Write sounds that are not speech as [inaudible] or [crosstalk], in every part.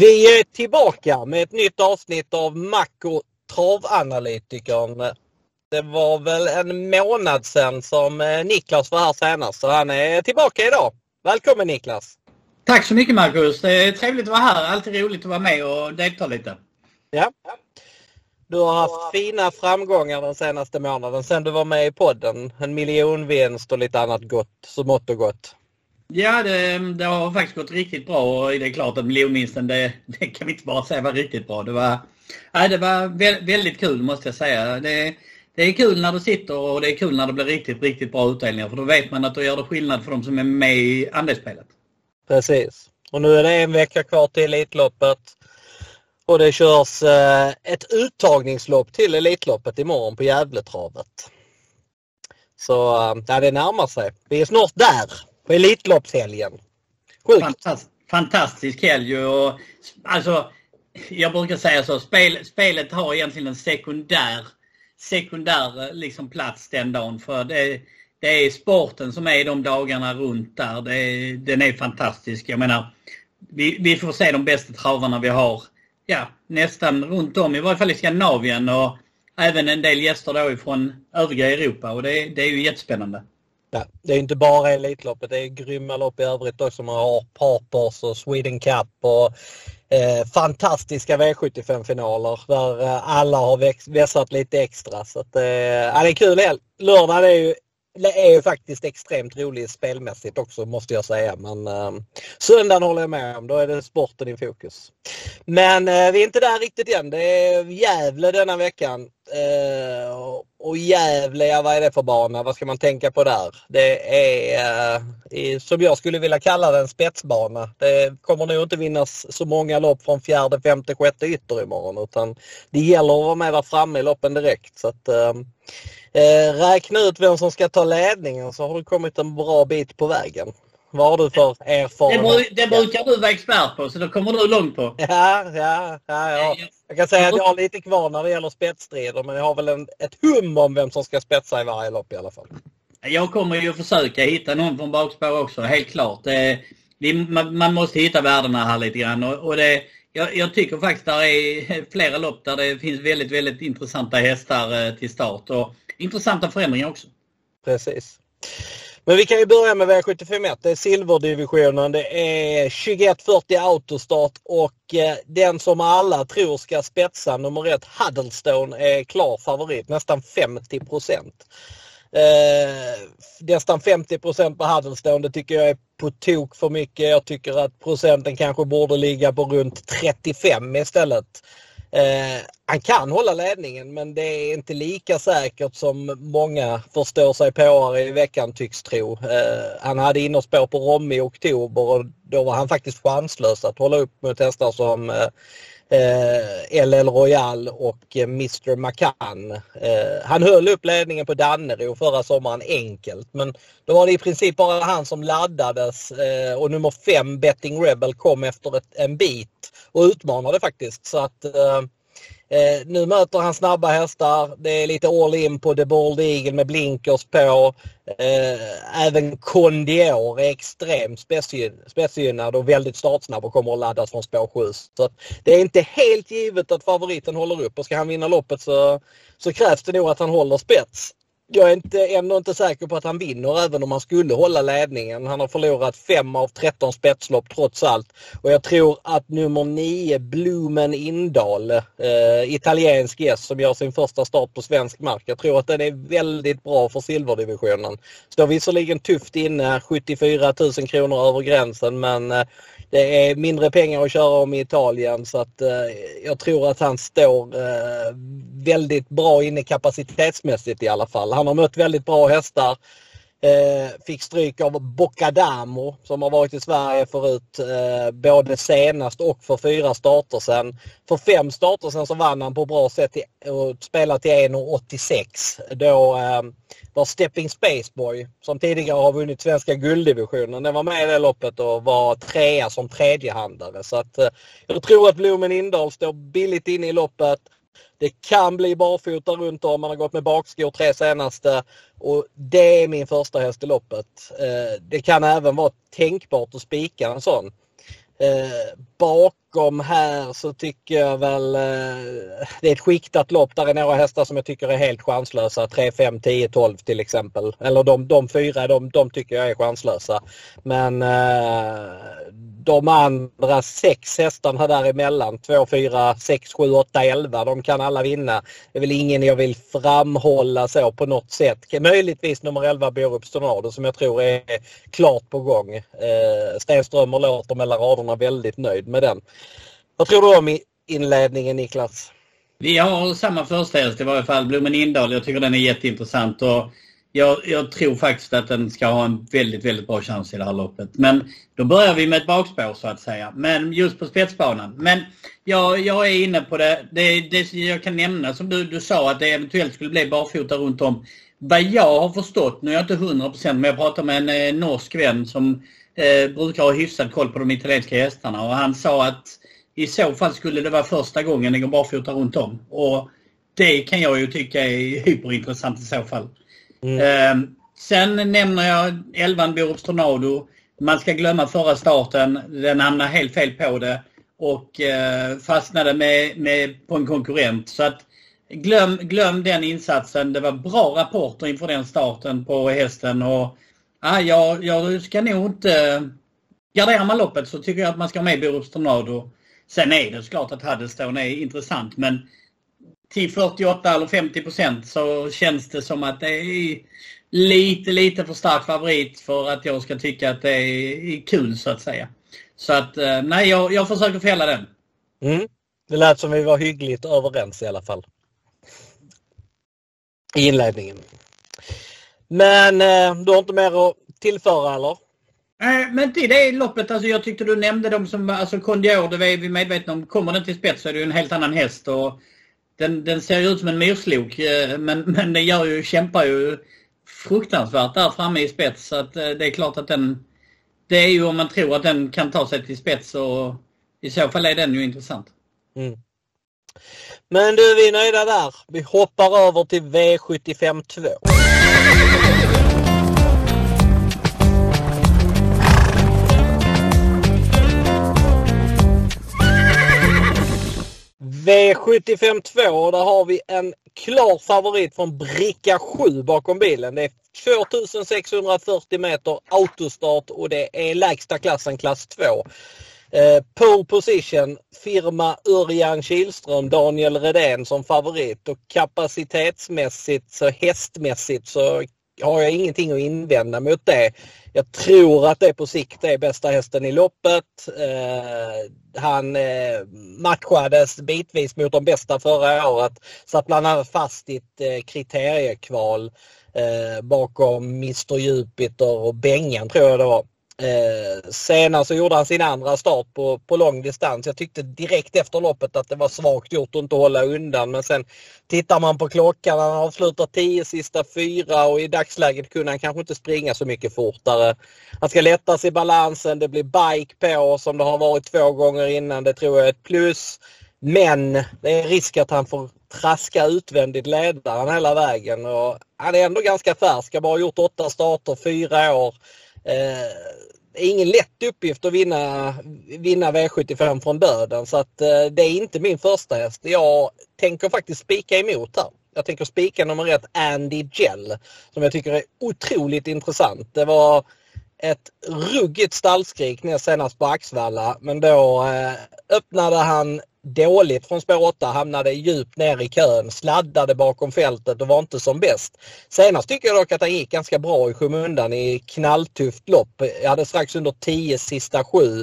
Vi är tillbaka med ett nytt avsnitt av Macko Travanalytikern. Det var väl en månad sedan som eh, Niklas var här senast så han är tillbaka idag. Välkommen Niklas! Tack så mycket Marcus! Det är trevligt att vara här. Alltid roligt att vara med och delta lite. Ja. Du har haft fina framgångar den senaste månaden sedan du var med i podden. En miljonvinst och lite annat gott, så mått och gott. Ja, det, det, har faktiskt gått riktigt bra och det är klart att miljonvinsten, det, det kan vi inte bara säga var riktigt bra. Det var, nej, det var väldigt kul måste jag säga. Det, det är kul när du sitter och det är kul när det blir riktigt, riktigt bra utdelningar för då vet man att du gör det skillnad för de som är med i andelsspelet. Precis. Och nu är det en vecka kvar till Elitloppet. Och det körs eh, ett uttagningslopp till Elitloppet imorgon på Gävletravet. Så eh, ja, det närmar sig. Vi är snart där på Elitloppshelgen. Sjukt! Fantast, fantastisk helg och alltså jag brukar säga så, spel, spelet har egentligen en sekundär, sekundär liksom plats den dagen. För det, det är sporten som är de dagarna runt där. Det, den är fantastisk. Jag menar, vi, vi får se de bästa travarna vi har ja, nästan runt om, i varje fall i Skandinavien och även en del gäster då ifrån övriga Europa och det, det är ju jättespännande. Ja, det är inte bara Elitloppet, det är grymma lopp i övrigt också. Man har Papers och Sweden Cup och eh, fantastiska V75-finaler där eh, alla har vässat lite extra. Så att, eh, ja, det är kul. Lördag är ju är ju faktiskt extremt roligt spelmässigt också måste jag säga. Men eh, söndagen håller jag med om. Då är det sporten i fokus. Men eh, vi är inte där riktigt än. Det är Gävle denna veckan. Eh, och Gävle, ja, vad är det för bana? Vad ska man tänka på där? Det är eh, som jag skulle vilja kalla det en spetsbana. Det kommer nog inte vinnas så många lopp från fjärde, femte, sjätte ytter imorgon utan det gäller att vara med där framme i loppen direkt. Så att, ehm, eh, eh, räkna ut vem som ska ta ledningen så har du kommit en bra bit på vägen. Vad har du för erfarenhet? Det, det brukar du vara expert på så då kommer du långt på. Ja, ja, ja, ja. Jag kan säga att jag har lite kvar när det gäller spetsstrider men jag har väl en, ett hum om vem som ska spetsa i varje lopp i alla fall. Jag kommer ju försöka hitta någon från bakspår också, helt klart. Det, det, man, man, måste hitta värdena här lite grann och, och det, jag, jag, tycker faktiskt att det är [laughs] flera lopp där det finns väldigt, väldigt intressanta hästar eh, till start och intressanta förändringar också. Precis. Men vi kan ju börja med V751. Det är silverdivisionen. Det är 2140 autostart och eh, den som alla tror ska spetsa nummer ett Huddlestone är klar favorit. Nästan 50 procent. Eh, nästan 50 procent på Huddlestone det tycker jag är på tok för mycket. Jag tycker att procenten kanske borde ligga på runt 35 istället. Eh, han kan hålla ledningen men det är inte lika säkert som många förstår sig på i veckan tycks tro. Eh, han hade innerspår på Romme i oktober och då var han faktiskt chanslös att hålla upp mot hästar som eh, eh LL Royal och eh, Mr McCann. Eh, han höll upp ledningen på Dannero förra sommaren enkelt men då var det i princip bara han som laddades eh, och nummer 5 Betting Rebel kom efter ett, en bit och utmanade faktiskt. Så att eh, Eh, nu möter han snabba hästar. Det är lite all in på The Bald Eagle med blinkers på. Eh, även Condior är extremt spetsgynnad och väldigt startsnabb och kommer att laddas från spår 7. Så det är inte helt givet att favoriten håller upp och ska han vinna loppet så, så krävs det nog att han håller spets jag är inte, ändå inte säker på att han vinner även om han skulle hålla ledningen. Han har förlorat 5 av 13 spetslopp trots allt. Och jag tror att nummer 9, Blumen Indal, eh, italiensk gäst som gör sin första start på svensk mark. Jag tror att den är väldigt bra för silverdivisionen. Står visserligen tufft inne, 74 000 kronor över gränsen men eh, det är mindre pengar att köra om i Italien så att eh, jag tror att han står eh, väldigt bra inne kapacitetsmässigt i alla fall. Han har mött väldigt bra hästar. Eh, fick stryk av Boccadamo som har varit i Sverige förut eh, både senast och för fyra starter sen. För fem starter sen så vann han på bra sätt och spelade till 1,86. Då eh, var Stepping Spaceboy som tidigare har vunnit svenska gulddivisionen. Den var med i det loppet och var trea som tredjehandare. Så att, eh, jag tror att Blomen Indal står billigt inne i loppet. Det kan bli barfota runt om. Man har gått med bakskor tre senaste. Och det är min första häst i loppet. Eh, det kan även vara tänkbart att spika en sån. Eh, bak bakom här så tycker jag väl eh, det är ett skiktat lopp. Där är några hästar som jag tycker är helt chanslösa. 3, 5, 10, 12 till exempel. Eller de, de fyra, de, de tycker jag är chanslösa. Men eh, de andra sex hästarna däremellan, 2, 4, 6, 7, 8, 11, de kan alla vinna. Det är väl ingen jag vill framhålla så på något sätt. Möjligtvis nummer 11 Borups Tornado som jag tror är klart på gång. Eh, Stenströmer låter mellan raderna väldigt nöjd med den. Vad tror du om inledningen Niklas? Vi har samma första i varje fall, Blommen Indal. Jag tycker den är jätteintressant. Och jag, jag, tror faktiskt att den ska ha en väldigt, väldigt bra chans i det här loppet. Men då börjar vi med ett bakspår så att säga. Men just på spetsbanan. Men jag, jag är inne på det. det. Det jag kan nämna som du, du sa att det eventuellt skulle bli barfota runt om. Vad jag har förstått, nu är jag inte 100% men jag pratar med en eh, norsk vän som eh, brukar ha hyfsad koll på de italienska hästarna och han sa att i så fall skulle det vara första gången det går barfota runt om. Och det kan jag ju tycka är hyperintressant i så fall. Mm. Eh, sen nämner jag 11 Borups Tornado. Man ska glömma förra starten. Den hamnade helt fel på det och eh, fastnade med, med, på en konkurrent. Så att glöm, glöm den insatsen. Det var bra rapporter inför den starten på hästen. Och, ah, jag, jag ska nog inte... Garderar man loppet så tycker jag att man ska ha med Borups Tornado. Sen är det såklart att Huddlestone är intressant men till 48 eller 50 procent så känns det som att det är lite, lite för stark favorit för att jag ska tycka att det är kul så att säga. Så att eh, nej, jag, jag försöker fälla den. Mm. Det lät som vi var hyggligt överens i alla fall. I inledningen. Men eh, du har inte mer att tillföra eller? Nej, men till det loppet, alltså jag tyckte du nämnde de som, alltså Condior, det är vi medvetna om. Kommer den till spets så är det ju en helt annan häst och den, den ser ju ut som en myrslok eh, men, men den gör ju, kämpar ju fruktansvärt där framme i spets så att det är klart att den det är ju om man tror att den kan ta sig till spets och i så fall är den ju intressant. Mm. Men du, vi är nöjda där. Vi hoppar över till V75 2. V752, där har vi en klar favorit från bricka 7 bakom bilen. Det är 2640 meter autostart och det är lägsta klassen klass 2. Eh, pole position, firma Örjan Kihlström, Daniel Redén som favorit och kapacitetsmässigt så hästmässigt så har jag ingenting att invända mot det. Jag tror att det på sikt är bästa hästen i loppet. Eh, han eh, matchades bitvis mot de bästa förra året. Satt bland annat fast i ett eh, kriteriekval eh, bakom Mr Jupiter och Bengan tror jag det var. Eh, senare så alltså gjorde han sin andra start på, på lång distans. Jag tyckte direkt efter loppet att det var svagt gjort att inte hålla undan. Men sen tittar man på klockan. Han avslutar 10 sista fyra och i dagsläget kunde han kanske inte springa så mycket fortare. Han ska lättas i balansen. Det blir bike på som det har varit två gånger innan. Det tror jag är ett plus. Men det är risk att han får traska utvändigt ledaren hela vägen. Och han är ändå ganska färsk. Har bara gjort åtta starter, fyra år. Det är ingen lätt uppgift att vinna, vinna V75 från döden så att eh, det är inte min första häst. Jag tänker faktiskt spika emot här. Jag tänker spika nummer ett Andy Gell som jag tycker är otroligt intressant. Det var ett ruggigt stallskrik ner senast på Axvalla men då eh, öppnade han dåligt från spår 8, hamnade djupt ner i kön, sladdade bakom fältet och var inte som bäst. Senast tycker jag dock att han gick ganska bra i skymundan i knalltufft lopp. Jag hade strax under 10 sista sju.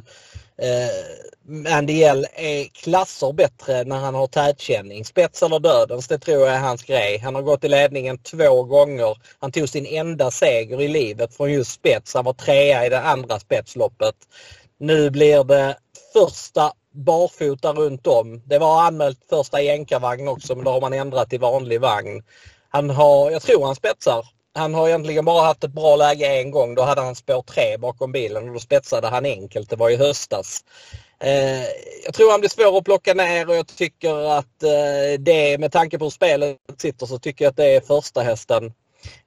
Eh, Andy L är klasser bättre när han har tätkänning. Spets eller dödens, det tror jag är hans grej. Han har gått i ledningen två gånger. Han tog sin enda seger i livet från just spets. Han var trea i det andra spetsloppet. Nu blir det första barfota runt om. Det var anmält första jänkarvagn också men då har man ändrat till vanlig vagn. Han har, jag tror han spetsar. Han har egentligen bara haft ett bra läge en gång. Då hade han spår 3 bakom bilen och då spetsade han enkelt. Det var i höstas. Eh, jag tror han blir svår att plocka ner och jag tycker att eh, det med tanke på hur spelet sitter så tycker jag att det är första hästen.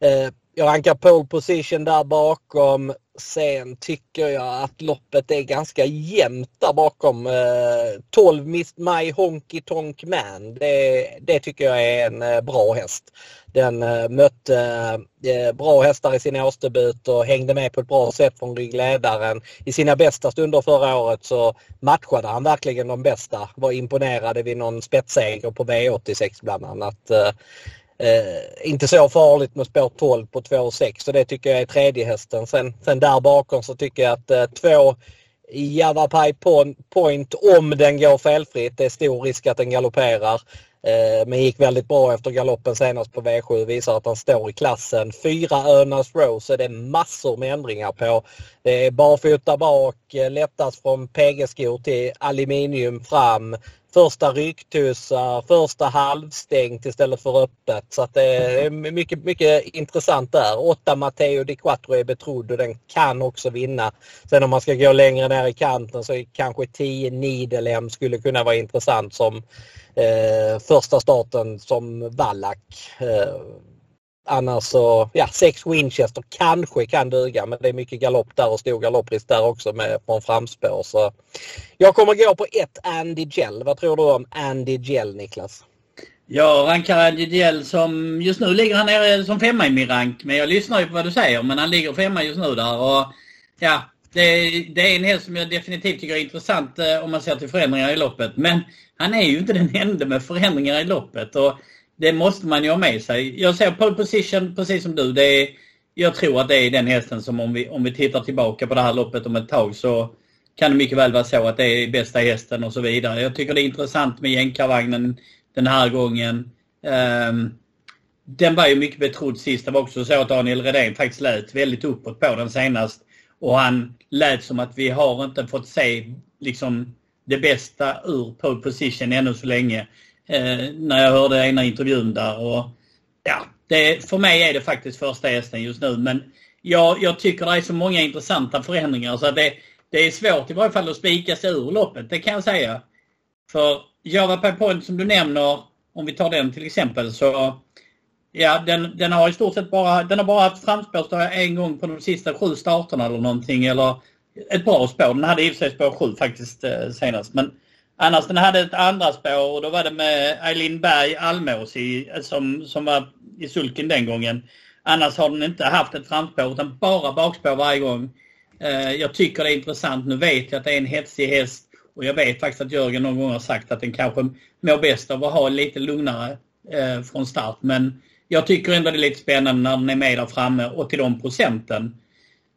Eh, jag rankar pole position där bakom. Sen tycker jag att loppet är ganska jämnt där bakom. Eh, 12 Miss My Honky Tonk Man. Det, det tycker jag är en eh, bra häst. Den eh, mötte bra hästar i sin årsdebut och hängde med på ett bra sätt från ryggledaren. I sina bästa stunder förra året så matchade han verkligen de bästa. Var imponerade vid någon spetsseger på V86 bland annat. Eh, inte så farligt med spår 12 på 2,6 så det tycker jag är tredje hästen. Sen, sen där bakom så tycker jag att eh, två Javapai Point om den går felfritt. Det är stor risk att den galopperar. Eh, men gick väldigt bra efter galoppen senast på V7. Visar att han står i klassen. Fyra Önas Rose är det massor med ändringar på. Det är barfota bak, eh, lättast från PG-skor till aluminium fram första rycktussar, första halvstängt istället för öppet. Så att det är mycket, mycket intressant där. 8 Matteo Di Quattro är betrodd och den kan också vinna. Sen om man ska gå längre ner i kanten så kanske 10 Nidelem skulle kunna vara intressant som eh, första starten som Wallach. Eh, Annars så, ja, sex Winchester kanske kan duga men det är mycket galopp där och stor galopprisk där också med från framspår. Så jag kommer gå på ett Andy Gell. Vad tror du om Andy Gell Niklas? Jag rankar Andy Gell som, just nu ligger han nere som femma i min rank. Men jag lyssnar ju på vad du säger men han ligger femma just nu där. Och, ja, det, det är en häst som jag definitivt tycker är intressant eh, om man ser till förändringar i loppet. Men han är ju inte den enda med förändringar i loppet. Och det måste man ju ha med sig. Jag ser pole position precis som du. Det är, jag tror att det är den hästen som om vi, om vi tittar tillbaka på det här loppet om ett tag så kan det mycket väl vara så att det är bästa hästen och så vidare. Jag tycker det är intressant med jänkarvagnen den här gången. Um, den var ju mycket betrodd sist. Det var också så att Daniel Redén faktiskt lät väldigt uppåt på den senast. Och han lät som att vi har inte fått se liksom det bästa ur pole position ännu så länge eh, när jag hörde ena intervjun där. Och, ja, det, för mig är det faktiskt första hästen just nu. Men jag, jag tycker det är så många intressanta förändringar så att det, det är svårt i varje fall att spika sig ur loppet, det kan jag säga. För Java Pie Point som du nämner, om vi tar den till exempel, så Ja, den, den har i stort sett bara, den har bara haft framspår en gång på de sista sju starterna eller någonting. Eller ett bra spår. Den hade i och för sig spår sju faktiskt eh, senast. Men Annars den hade ett andra spår och då var det med Eileen Berg Almås i, som, som var i sulken den gången. Annars har den inte haft ett framspår utan bara bakspår varje gång. Eh, jag tycker det är intressant. Nu vet jag att det är en hetsig häst och jag vet faktiskt att Jörgen någon gång har sagt att den kanske mår bäst av att ha lite lugnare eh, från start. Men jag tycker ändå det är lite spännande när den är med där framme och till de procenten.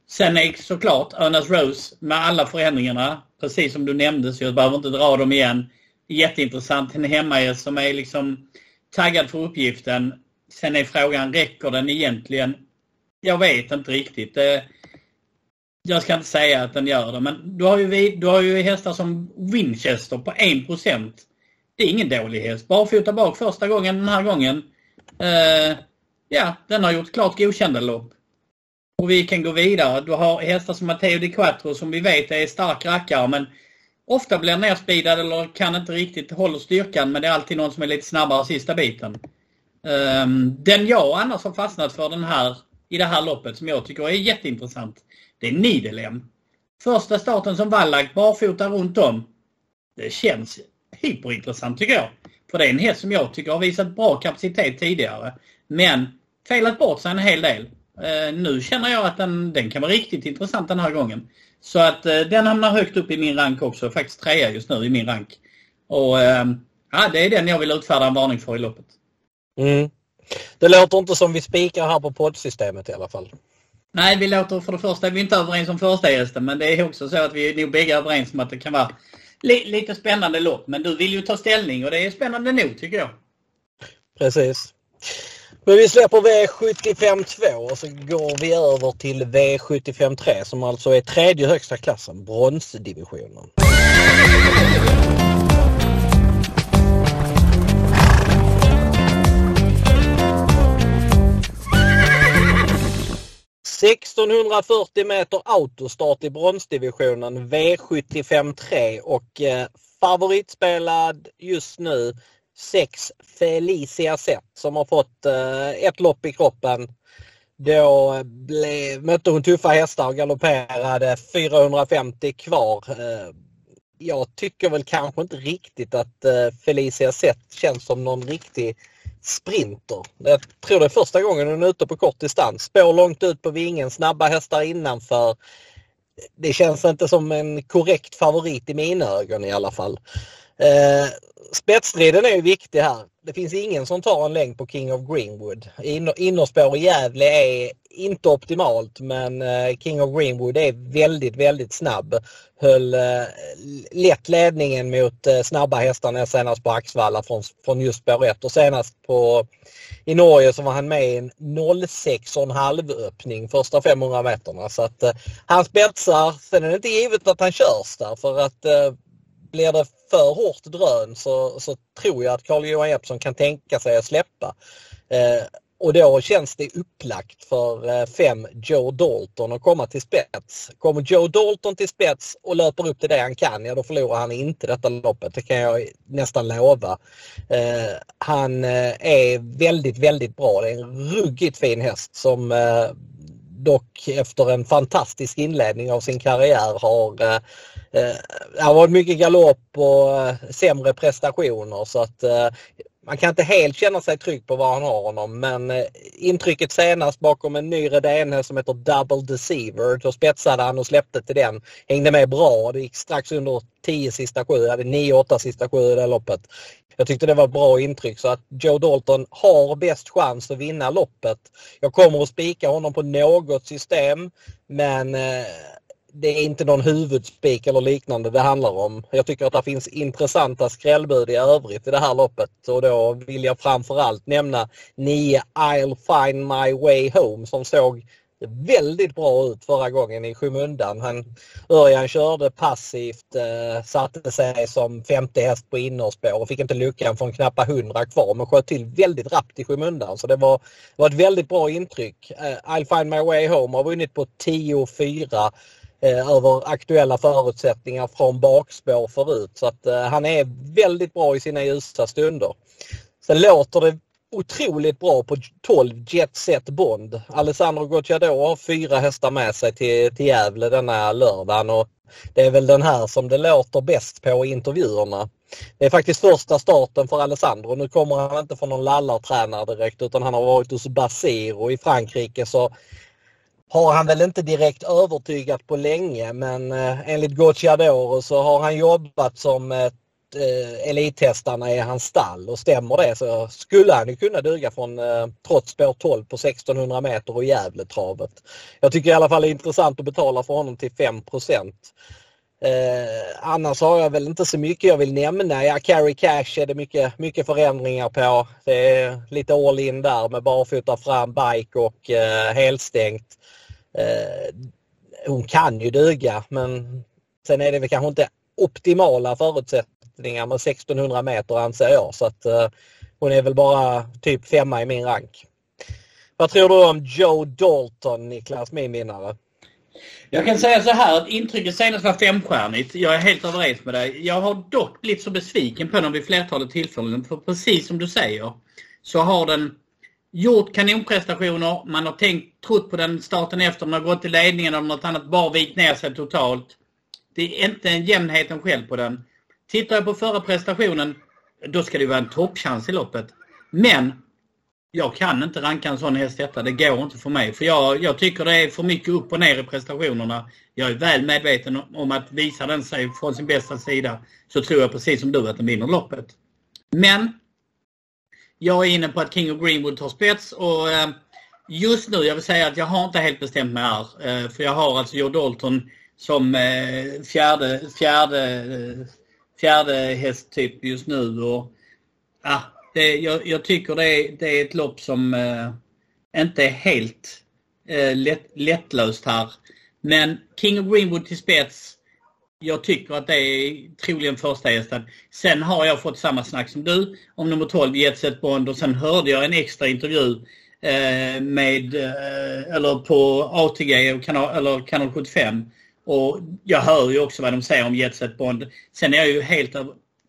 Sen är såklart Ernest Rose med alla förändringarna precis som du nämnde, så jag behöver inte dra dem igen. Jätteintressant. En hemmahäst som är liksom taggad för uppgiften. Sen är frågan, räcker den egentligen? Jag vet inte riktigt. Eh, jag ska inte säga att den gör det, men du har ju, du har ju hästar som Winchester på 1 Det är ingen dålig häst. Barfota bak första gången den här gången. Eh, ja, den har gjort klart godkända lopp. Och vi kan gå vidare. Du har hästar som Matteo Di Quattro som vi vet är stark rackare men ofta blir nerspeedad eller kan inte riktigt hålla styrkan men det är alltid någon som är lite snabbare sista biten. Um, den jag annars har fastnat för den här, i det här loppet som jag tycker är jätteintressant det är Nidelem. Första starten som Wallach barfota runt om. Det känns hyperintressant tycker jag. För det är en häst som jag tycker har visat bra kapacitet tidigare. Men felat bort sig en hel del. Eh, nu känner jag att den, den kan vara riktigt intressant den här gången. Så att eh, den hamnar högt upp i min rank också. Faktiskt trea just nu i min rank. Och eh, ja, det är den jag vill utfärda en varning för i loppet. Mm. Det låter inte som vi spikar här på poddsystemet i alla fall. Nej, vi låter för det första, vi är inte överens om första hästen men det är också så att vi är nog bägge överens om att det kan vara li lite spännande lopp. Men du vill ju ta ställning och det är spännande nog tycker jag. Precis. Men vi släpper V75 2 och så går vi över till V75 3 som alltså är tredje högsta klassen, bronsdivisionen. –1640 meter autostart i bronsdivisionen V75 3 och eh, favoritspelad just nu 6 Felicia Zet som har fått eh, ett lopp i kroppen. Då eh, blev, mötte hon tuffa hästar och galopperade 450 kvar. Eh, jag tycker väl kanske inte riktigt att eh, Felicia Sett känns som någon riktig sprinter. Jag tror det är första gången hon är ute på kort distans. Spår långt ut på vingen, snabba hästar innanför. Det känns inte som en korrekt favorit i mina ögon i alla fall. Eh, spetsstriden är ju viktig här. Det finns ingen som tar en längd på King of Greenwood. innerspår i Gävle är inte optimalt men eh, King of Greenwood är väldigt, väldigt snabb. Höll eh, lätt ledningen mot eh, snabba hästar senast på Axvalla från, från just spår 1 och senast på i Norge så var han med i en 06,5 öppning första 500 meterna. Så att eh, han spetsar. Sen är det inte givet att han körs där för att eh, blir det för hårt drön så, så tror jag att Carl-Johan Jeppsson kan tänka sig att släppa. Eh, och då känns det upplagt för eh, fem Joe Dalton att komma till spets. Kommer Joe Dalton till spets och löper upp till det han kan, ja då förlorar han inte detta loppet. Det kan jag nästan lova. Eh, han eh, är väldigt, väldigt bra. Det är en ruggigt fin häst som eh, dock efter en fantastisk inledning av sin karriär har eh, Eh, det har varit mycket galopp och eh, sämre prestationer så att eh, man kan inte helt känna sig trygg på var han har honom men intrycket senast bakom en ny redén som heter Double Deceiver. Då spetsade han och släppte till den. Hängde med bra. Det gick strax under 10 sista sju. hade 9-8 sista sju i det loppet. Jag tyckte det var ett bra intryck så att Joe Dalton har bäst chans att vinna loppet. Jag kommer att spika honom på något system men det är inte någon huvudspik eller liknande det handlar om. Jag tycker att det finns intressanta skrällbud i övrigt i det här loppet och då vill jag framförallt nämna 9 I'll find my way home som såg väldigt bra ut förra gången i skymundan. Han, Örjan körde passivt, eh, satte sig som 50 häst på innerspår och fick inte luckan från knappt 100 kvar men sköt till väldigt rappt i skymundan. Så det var, var ett väldigt bra intryck. Eh, I'll find my way home har vunnit på 10-4 eh, över aktuella förutsättningar från bakspår förut. Så att eh, han är väldigt bra i sina ljusa stunder. Sen låter det otroligt bra på 12 Jet Set Bond. Alessandro Gocciador har fyra hästar med sig till, till Gävle denna lördagen och det är väl den här som det låter bäst på i intervjuerna. Det är faktiskt första starten för Alessandro. Nu kommer han inte från någon lallartränare direkt utan han har varit hos Basiro och i Frankrike så har han väl inte direkt övertygat på länge men eh, enligt Gocciadoro så har han jobbat som ett eh, eh elithästarna i hans stall och stämmer det så skulle han ju kunna duga från eh, trots spår 12 på 1600 meter och Gävletravet. Jag tycker i alla fall det är intressant att betala för honom till 5 Eh, annars har jag väl inte så mycket jag vill nämna. Ja, Carry Cash är det mycket, mycket förändringar på. Det är lite all in där med barfota fram, bike och eh, helstängt. Eh, hon kan ju duga men sen är det väl kanske inte optimala förutsättningar med 1600 meter anser jag. Så att eh, hon är väl bara typ femma i min rank. Vad tror du om Joe Dalton, Niklas, min vinnare? Jag kan säga så här att intrycket senast var femstjärnigt. Jag är helt överens med dig. Jag har dock blivit så besviken på den vid flertalet tillfällen. För precis som du säger så har den gjort kanonprestationer. Man har tänkt, trott på den starten efter. Man har gått till ledningen och något annat bara vikt ner sig totalt. Det är inte en jämnheten själv på den. Tittar jag på förra prestationen, då ska det vara en toppchans i loppet. Men jag kan inte ranka en sån häst detta. Det går inte för mig. För jag, jag tycker det är för mycket upp och ner i prestationerna. Jag är väl medveten om att visar den sig från sin bästa sida så tror jag precis som du att den vinner loppet. Men jag är inne på att King of Greenwood tar spets och eh, just nu, jag vill säga att jag har inte helt bestämt mig här. Eh, för jag har alltså Joe Dalton som eh, fjärde, fjärde fjärde hästtyp just nu. Och, ja, det, jag, jag tycker det är, det är ett lopp som eh, inte är helt eh, lätt, lättlöst här. Men King of Greenwood till spets. Jag tycker att det är troligen första hästen. Sen har jag fått samma snack som du om nummer 12 Jetset Bond och sen hörde jag en extra intervju eh, med, eh, eller på ATG kanal, eller kanal 75 och jag hör ju också vad de säger om Jetset Bond. Sen är jag ju helt,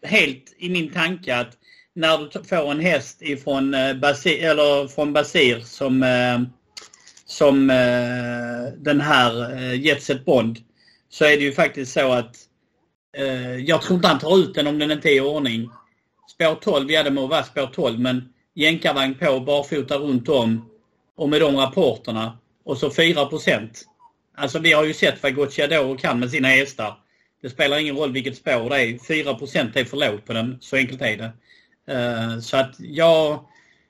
helt i min tanke att när du får en häst ifrån eh, Basir, eller från Basir som, eh, som eh, den här eh, Jetset Bond så är det ju faktiskt så att eh, jag tror inte han tar ut den om den inte är i ordning. Spår 12, ja det må vara spår 12 men jänkarvagn på, barfota runt om och med de rapporterna och så 4% Alltså vi har ju sett vad Gocciadoro kan med sina hästar. Det spelar ingen roll vilket spår det är. 4% är för lågt på den. Så enkelt är det. Uh, så att jag,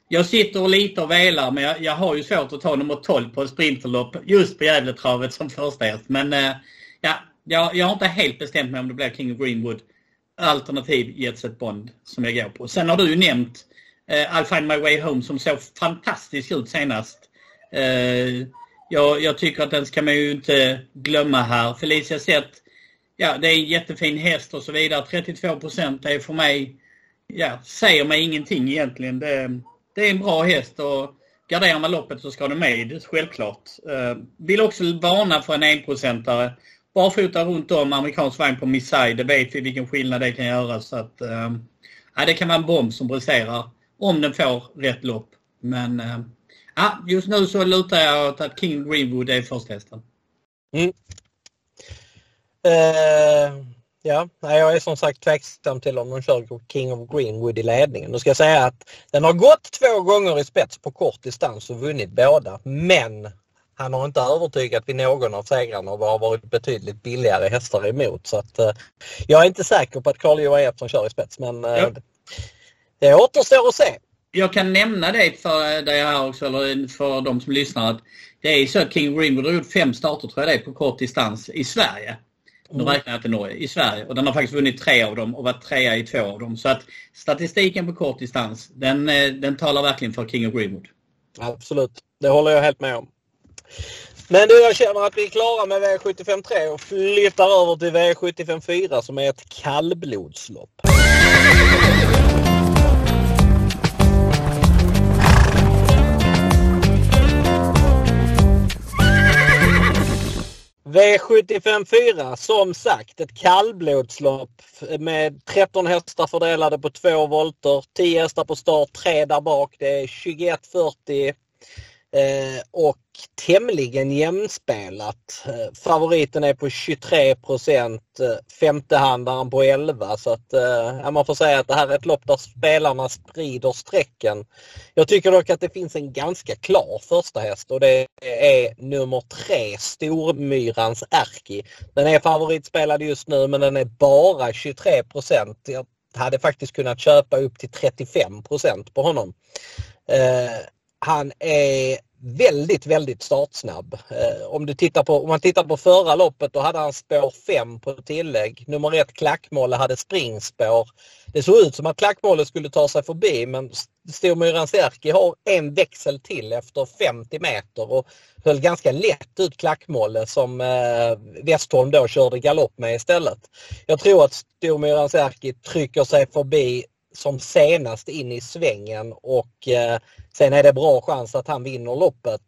jag sitter och lite och velar men jag, jag, har ju svårt att ta nummer 12 på ett sprinterlopp just på Gävletravet som första häst. Men uh, ja, jag, jag har inte helt bestämt mig om det blir King of Greenwood alternativ Jetset Bond som jag går på. Sen har du ju nämnt uh, I'll find my way home som såg fantastiskt ut senast. Uh, jag, jag, tycker att den ska man ju inte glömma här. Felicia Zet, ja det är en jättefin häst och så vidare. 32 procent är för mig, ja, säger mig ingenting egentligen. Det, det är en bra häst och garderar man loppet så ska den med, självklart. Uh, vill också varna för en enprocentare. Barfota runt om, amerikansk vagn på Missai, det vet vi vilken skillnad det kan göra. Så att, ehm, ja, det kan vara en bomb som briserar om den får rätt lopp. Men ehm, Ja, just nu så lutar jag åt att King Greenwood är första hästen. Mm. Uh, ja, jag är som sagt tveksam till om de kör King of Greenwood i ledningen. Då ska jag säga att den har gått två gånger i spets på kort distans och vunnit båda. Men han har inte övertygat vid någon av segrarna och har varit betydligt billigare hästar emot. Så att, uh, jag är inte säker på att Carl-Johan Jeppsson kör i spets men ja. det återstår att se jag kan nämna det för dig här också, eller för de som lyssnar, att det är så att King Greenwood har gjort fem starter, tror jag det är, på kort distans i Sverige. Nu mm. räknar jag inte Norge, i Sverige. Och den har faktiskt vunnit tre av dem och varit trea i två av dem. Så att statistiken på kort distans, den, eh, den talar verkligen för King of Greenwood. Absolut, det håller jag helt med om. Men du, jag känner att vi är klara med V75 3 och flyttar över till V75 4 som är ett kallblodslopp. V75 4 som sagt ett kallblodslopp med 13 hästar fördelade på två volter. 10 hästar på start, 3 där bak. Det är 21.40 Eh, och tämligen jämspelat. Eh, favoriten är på 23 procent, eh, femtehandaren på 11 så att eh, man får säga att det här är ett lopp där spelarna sprider strecken. Jag tycker dock att det finns en ganska klar första häst och det är nummer 3 Stormyrans Erki. Den är favoritspelad just nu men den är bara 23 procent. Jag hade faktiskt kunnat köpa upp till 35 procent på honom. Han är väldigt, väldigt startsnabb. Eh, om, du tittar på, om man tittar på förra loppet då hade han spår 5 på tillägg. Nummer ett Klackmåle hade springspår. Det såg ut som att Klackmåle skulle ta sig förbi men Stormyran Serki har en växel till efter 50 meter och höll ganska lätt ut Klackmåle som eh, Westholm då körde galopp med istället. Jag tror att Stormyran Serki trycker sig förbi som senast in i svängen och eh, sen är det bra chans att han vinner loppet.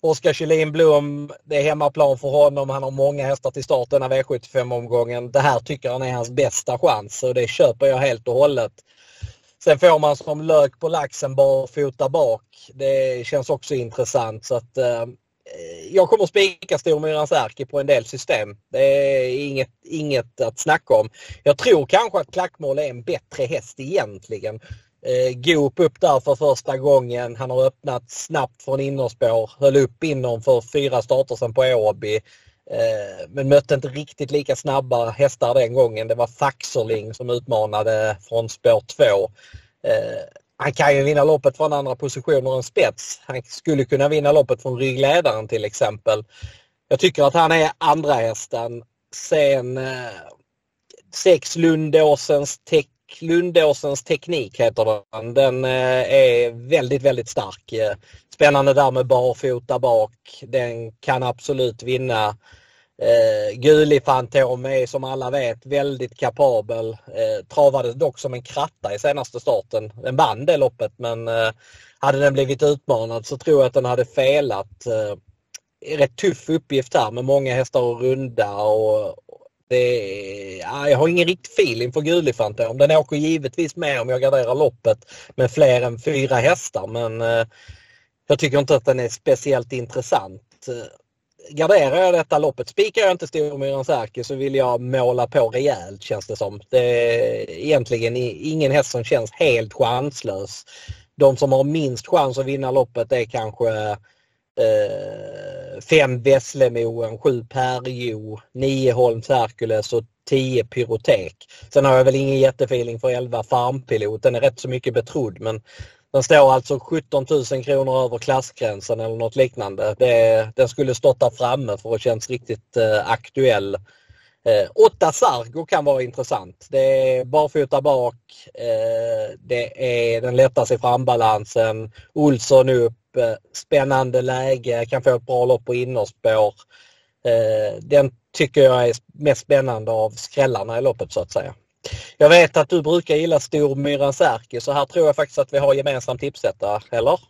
Oskar Kjellin Blom, det är hemmaplan för honom. Han har många hästar till start denna V75-omgången. Det här tycker han är hans bästa chans och det köper jag helt och hållet. Sen får man som lök på laxen barfota bak. Det känns också intressant. så att eh, Eh, jag kommer spika Stormyrans Erki på en del system. Det är inget, inget att snacka om. Jag tror kanske att Klackmål är en bättre häst egentligen. Eh, Goop upp där för första gången. Han har öppnat snabbt från innerspår. Höll upp inom för fyra starter sedan på Åby. Eh, men mötte inte riktigt lika snabba hästar den gången. Det var Faxerling som utmanade från spår 2. Eh, han kan ju vinna loppet från andra positioner än spets. Han skulle kunna vinna loppet från ryggledaren till exempel. Jag tycker att han är andra hästen. Sen eh, sex Lundåsens, tek, Lundåsens teknik heter den. Den eh, är väldigt, väldigt stark. Eh, spännande där med barfota bak. Den kan absolut vinna Eh, Guli Fantom är som alla vet väldigt kapabel. Eh, travade dock som en kratta i senaste starten. Den vann det loppet men eh, hade den blivit utmanad så tror jag att den hade felat. Eh, rätt tuff uppgift här med många hästar att runda och det, ja, jag har ingen riktig feeling för Guli Fantom. Den åker givetvis med om jag garderar loppet med fler än fyra hästar men eh, Jag tycker inte att den är speciellt intressant. Eh, Garderar jag detta loppet, spikar jag inte Stormyran Erke så vill jag måla på rejält känns det som. Det är egentligen ingen häst som känns helt chanslös. De som har minst chans att vinna loppet är kanske eh, fem Veslemoen, sju Perjo, nio Holms Hercules och 10 Pyrotek. Sen har jag väl ingen jättefeeling för 11 Farmpilot. Den är rätt så mycket betrodd men den står alltså 17 000 kronor över klassgränsen eller något liknande. Det, den skulle stått där framme för att känns riktigt eh, aktuell. Eh, åtta Sargo kan vara intressant. Det är barfota bak. Eh, det är den lättaste frambalansen. Olsson upp. Eh, spännande läge. Kan få ett bra lopp på innerspår. Eh, den tycker jag är mest spännande av skrällarna i loppet så att säga. Jag vet att du brukar gilla Stormyrans Erke så här tror jag faktiskt att vi har gemensam tipsetta, eller?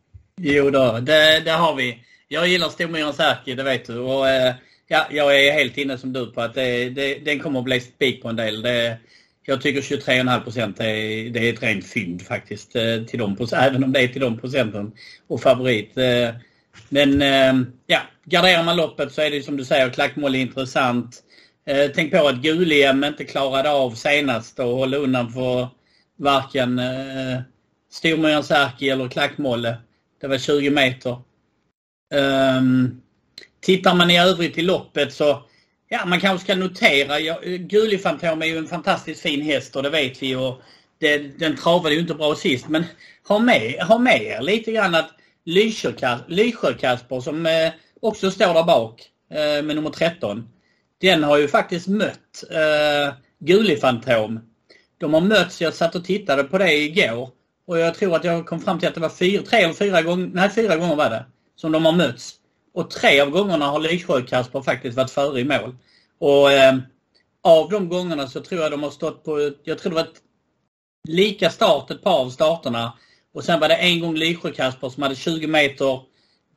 Jo då, det, det har vi. Jag gillar Stormyrans Erke, det vet du. Och, eh, ja, jag är helt inne som du på att det, det, den kommer att bli spik på en del. Det, jag tycker 23,5 procent är, det är ett rent fynd faktiskt. Eh, till de, även om det är till de procenten. Och favorit. Eh, men eh, ja, garderar man loppet så är det som du säger, klackmål är intressant. Eh, tänk på att Guliem inte klarade av senast att hålla undan för varken eh, Stormyrans Erki eller Klackmolle. Det var 20 meter. Um, tittar man i övrigt i loppet så Ja, man kanske ska notera. Ja, Gulifantom är ju en fantastiskt fin häst och det vet vi. Och det, den travade ju inte bra sist. Men ha med, ha med er lite grann att Lysjö-Kasper som eh, också står där bak eh, med nummer 13 den har ju faktiskt mött eh, Gulifantom. De har mötts, jag satt och tittade på det igår. Och jag tror att jag kom fram till att det var fyra, tre och fyra gånger, nej fyra gånger var det, som de har mötts. Och tre av gångerna har Lysjö-Kasper faktiskt varit före i mål. Och eh, av de gångerna så tror jag de har stått på, jag tror det var ett lika start ett par av starterna. Och sen var det en gång Lysjö-Kasper som hade 20 meter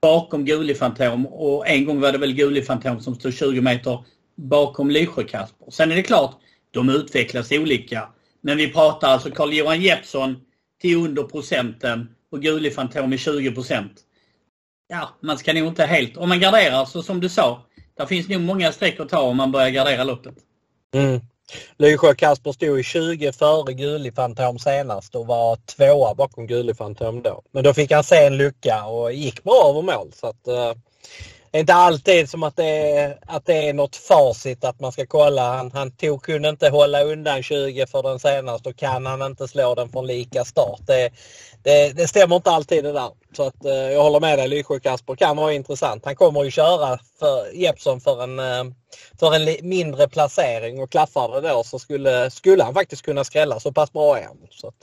bakom Gulifantom och en gång var det väl Gulifantom som stod 20 meter bakom Lysjö-Kasper. Sen är det klart, de utvecklas olika. Men vi pratar alltså Carl-Johan Jeppsson till under procenten och Guli Fantom i 20 procent. Ja, man ska nog inte helt... Om man garderar så som du sa, där finns nog många streck att ta om man börjar gardera loppet. Mm. Lysjö Kasper stod i 20 före Guli Fantom senast och var tvåa bakom Guli Fantom då. Men då fick han se en lucka och gick bra över mål. Så att, uh, det är inte alltid som att det är, att det är något facit att man ska kolla. Han, han tog, kunde inte hålla undan 20 för den senaste och kan han inte slå den från lika start. Det, det, det stämmer inte alltid det där. Så att, eh, jag håller med dig Lysjö Kasper kan vara intressant. Han kommer ju köra för Jeppsson för en, eh, för en mindre placering och klaffar det då så skulle, skulle han faktiskt kunna skrälla så pass bra är han. Så att,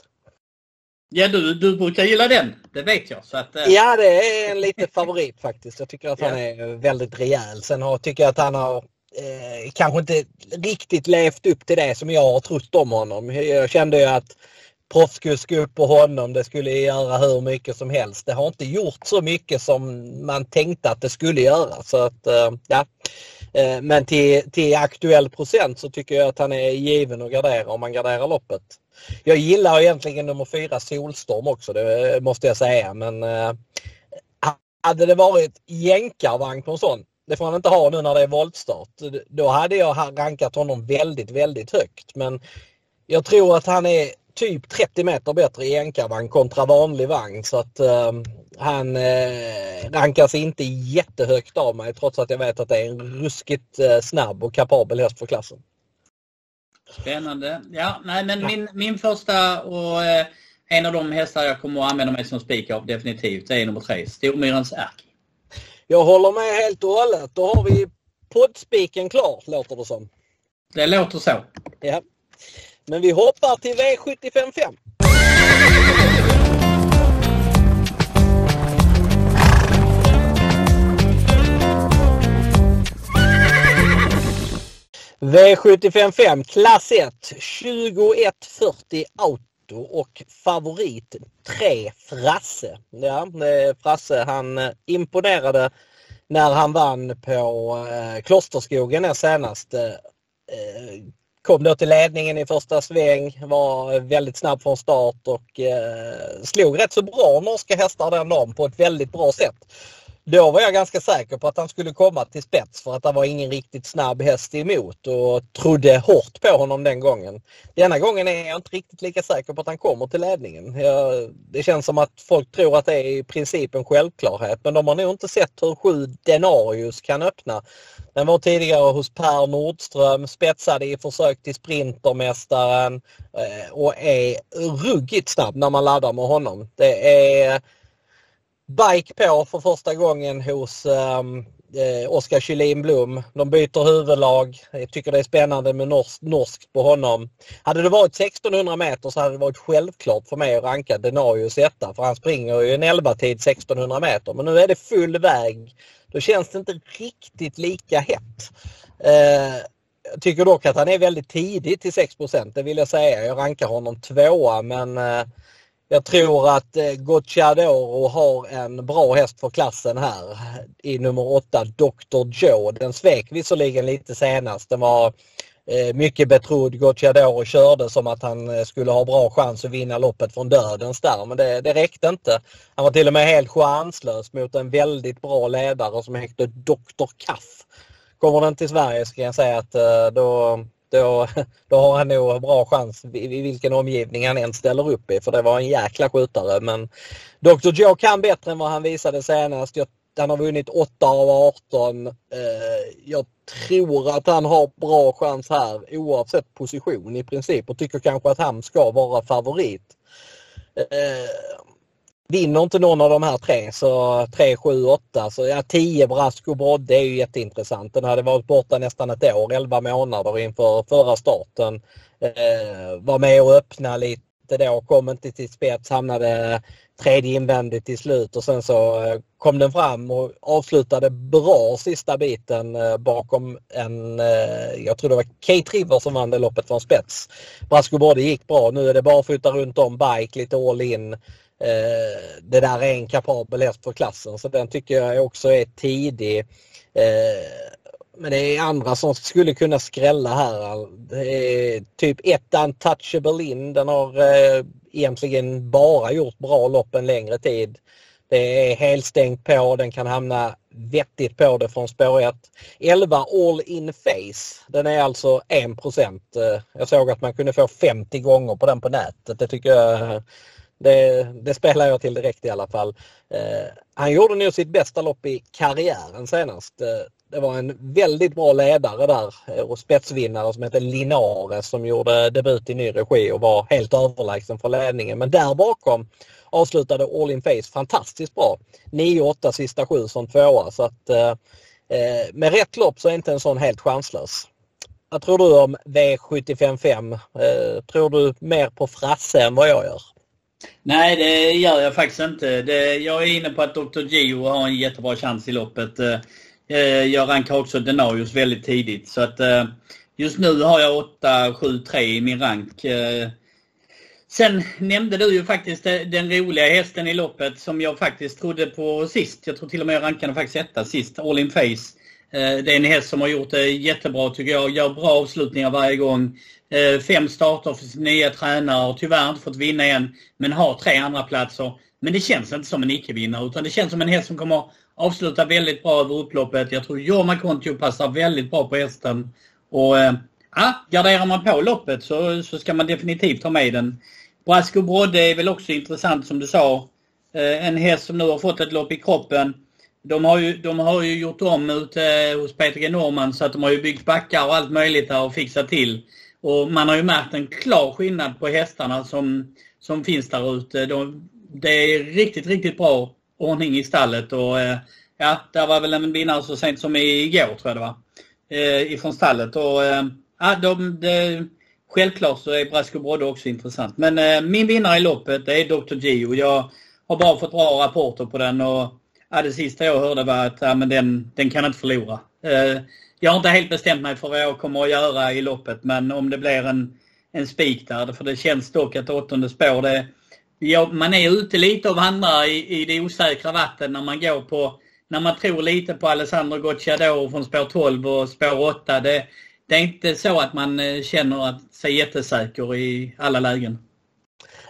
Ja, du, du brukar gilla den. Det vet jag. Så att, eh. Ja, det är en liten [laughs] favorit faktiskt. Jag tycker att han är väldigt rejäl. Sen har, tycker jag att han har eh, kanske inte riktigt levt upp till det som jag har trott om honom. Jag kände ju att proffskusk på honom, det skulle göra hur mycket som helst. Det har inte gjort så mycket som man tänkte att det skulle göra. Så att, eh, ja. Eh, men till, till aktuell procent så tycker jag att han är given att gardera om man garderar loppet. Jag gillar egentligen nummer fyra Solstorm också, det måste jag säga. Men eh, hade det varit jänkarvagn på en sån, det får han inte ha nu när det är voltstart, då hade jag rankat honom väldigt, väldigt högt. Men jag tror att han är typ 30 meter bättre i jänkarvagn kontra vanlig vagn. Så att eh, han eh, rankas inte jättehögt av mig trots att jag vet att det är en ruskigt eh, snabb och kapabel häst för klassen. Spännande. Ja, nej, men min, min första och eh, en av de hästar jag kommer att använda mig som spik av definitivt, det är nummer tre, Stormyrans Erk. Jag håller med helt och hållet. Då har vi poddspiken klar, låter det som. Det låter så. Ja. Men vi hoppar till V755. V755 klass 1 2140 Auto och favorit 3 Frasse. Ja, Frasse han eh, imponerade när han vann på eh, Klosterskogen senast. Eh, eh kom då till ledningen i första sväng, var väldigt snabb från start och eh, slog rätt så bra norska hästar den dagen på ett väldigt bra sätt. Då var jag ganska säker på att han skulle komma till spets för att det var ingen riktigt snabb häst emot och trodde hårt på honom den gången. Denna gången är jag inte riktigt lika säker på att han kommer till ledningen. Jag, det känns som att folk tror att det är i princip en självklarhet men de har nog inte sett hur sju Denarius kan öppna. Den var tidigare hos Per Nordström, spetsade i försök till Sprintermästaren eh, och är ruggigt snabb när man laddar med honom. Det är bike på för första gången hos um, eh, Oskar Kylin Blom. De byter huvudlag. Jag tycker det är spännande med norsk, norskt på honom. Hade det varit 1600 meter så hade det varit självklart för mig att ranka Denarius etta för han springer ju en 11-tid 1600 meter. Men nu är det full väg. Då känns det inte riktigt lika hett. Eh, jag tycker dock att han är väldigt tidig till 6% det vill jag säga. Jag rankar honom tvåa men eh, jag tror att eh, Gocciadoro har en bra häst för klassen här i nummer 8, Dr. Joe. Den svek visserligen lite senast. Den var eh, mycket betrodd. Gocciadoro körde som att han eh, skulle ha bra chans att vinna loppet från dödens där men det, det räckte inte. Han var till och med helt chanslös mot en väldigt bra ledare som hette Dr. Kaff. Kommer den till Sverige ska jag säga att då då, då har han nog bra chans i, vilken omgivning han än ställer upp i. För det var en jäkla skjutare. Men Dr. Joe kan bättre än vad han visade senast. Jag, han har vunnit 8 av 18. Eh, jag tror att han har bra chans här oavsett position i princip och tycker kanske att han ska vara favorit. Eh, Vinner inte någon av de här tre så 3, 7, 8 så ja 10 Brasco Brodde är ju jätteintressant. Den hade varit borta nästan ett år, 11 månader inför förra starten. Eh, var med och öppna lite då, kom inte till spets, hamnade tredje invändigt till slut och sen så eh, kom den fram och avslutade bra sista biten eh, bakom en, eh, jag tror det var Kate River som vann det loppet från spets. Brasco Brodde gick bra, nu är det barfota runt om, bike, lite all in. Eh, det där är en kapabel häst för klassen så den tycker jag också är tidig. Eh, men det är andra som skulle kunna skrälla här. Typ ett Untouchable in. Den har eh, egentligen bara gjort bra lopp en längre tid. Det är helstängt på, den kan hamna vettigt på det från spår 1. 11 All In Face. Den är alltså 1 eh, Jag såg att man kunde få 50 gånger på den på nätet. Det tycker jag det, det spelar jag till direkt i alla fall. Eh, han gjorde nog sitt bästa lopp i karriären senast. Eh, det var en väldigt bra ledare där eh, och spetsvinnare som hette Linares som gjorde debut i ny regi och var helt överlägsen för ledningen. Men där bakom avslutade All In Face fantastiskt bra. 9-8 sista sju som tvåa så att eh, eh, med rätt lopp så är inte en sån helt chanslös. Vad tror du om V755? Eh, tror du mer på Frasse än vad jag gör? Nej, det gör jag faktiskt inte. Det, jag är inne på att Dr. Gio har en jättebra chans i loppet. Eh, eh jag rankar också Denarius väldigt tidigt. Så att eh, just nu har jag 8, 7, 3 i min rank. Eh, sen nämnde du ju faktiskt eh, den roliga hästen i loppet som jag faktiskt trodde på sist. Jag tror till och med jag rankade faktiskt etta sist, All In Face. Eh, det är en häst som har gjort det jättebra tycker jag. Gör bra avslutningar varje gång. Eh, fem starter för sin nya tränare. Har tyvärr inte fått vinna än, men har tre andra platser. Men det känns inte som en icke-vinnare utan det känns som en häst som kommer avsluta väldigt bra över upploppet. Jag tror Jorma Kontio passar väldigt bra på hästen. Och eh, ja, garderar man på loppet så, så ska man definitivt ha med den. Brasco Brodde är väl också intressant som du sa. En häst som nu har fått ett lopp i kroppen. De har ju, de har ju gjort om ute eh, hos Peter G Norman så att de har ju byggt backar och allt möjligt där och fixat till. Och man har ju märkt en klar skillnad på hästarna som, som finns där ute. De, det är riktigt, riktigt bra ordning i stallet och eh, ja, där var väl en vinnare så sent som igår tror jag det var. Eh, ifrån stallet och eh, ja, de, de, självklart så är Brasco Brodde också intressant. Men min vinnare i loppet är Dr. Gio. Jag har bara fått bra rapporter på den och ja, det sista jag hörde var att ja, men den, den kan inte förlora eh, jag har inte helt bestämt mig för vad jag kommer att göra i loppet men om det blir en, en spik där. För det känns dock att åttonde spår, det, ja, man är ute lite och vandrar i, i det osäkra vatten när man går på när man tror lite på Alessandro Gocciador från spår 12 och spår 8. Det, det är inte så att man eh, känner att sig jättesäker i alla lägen.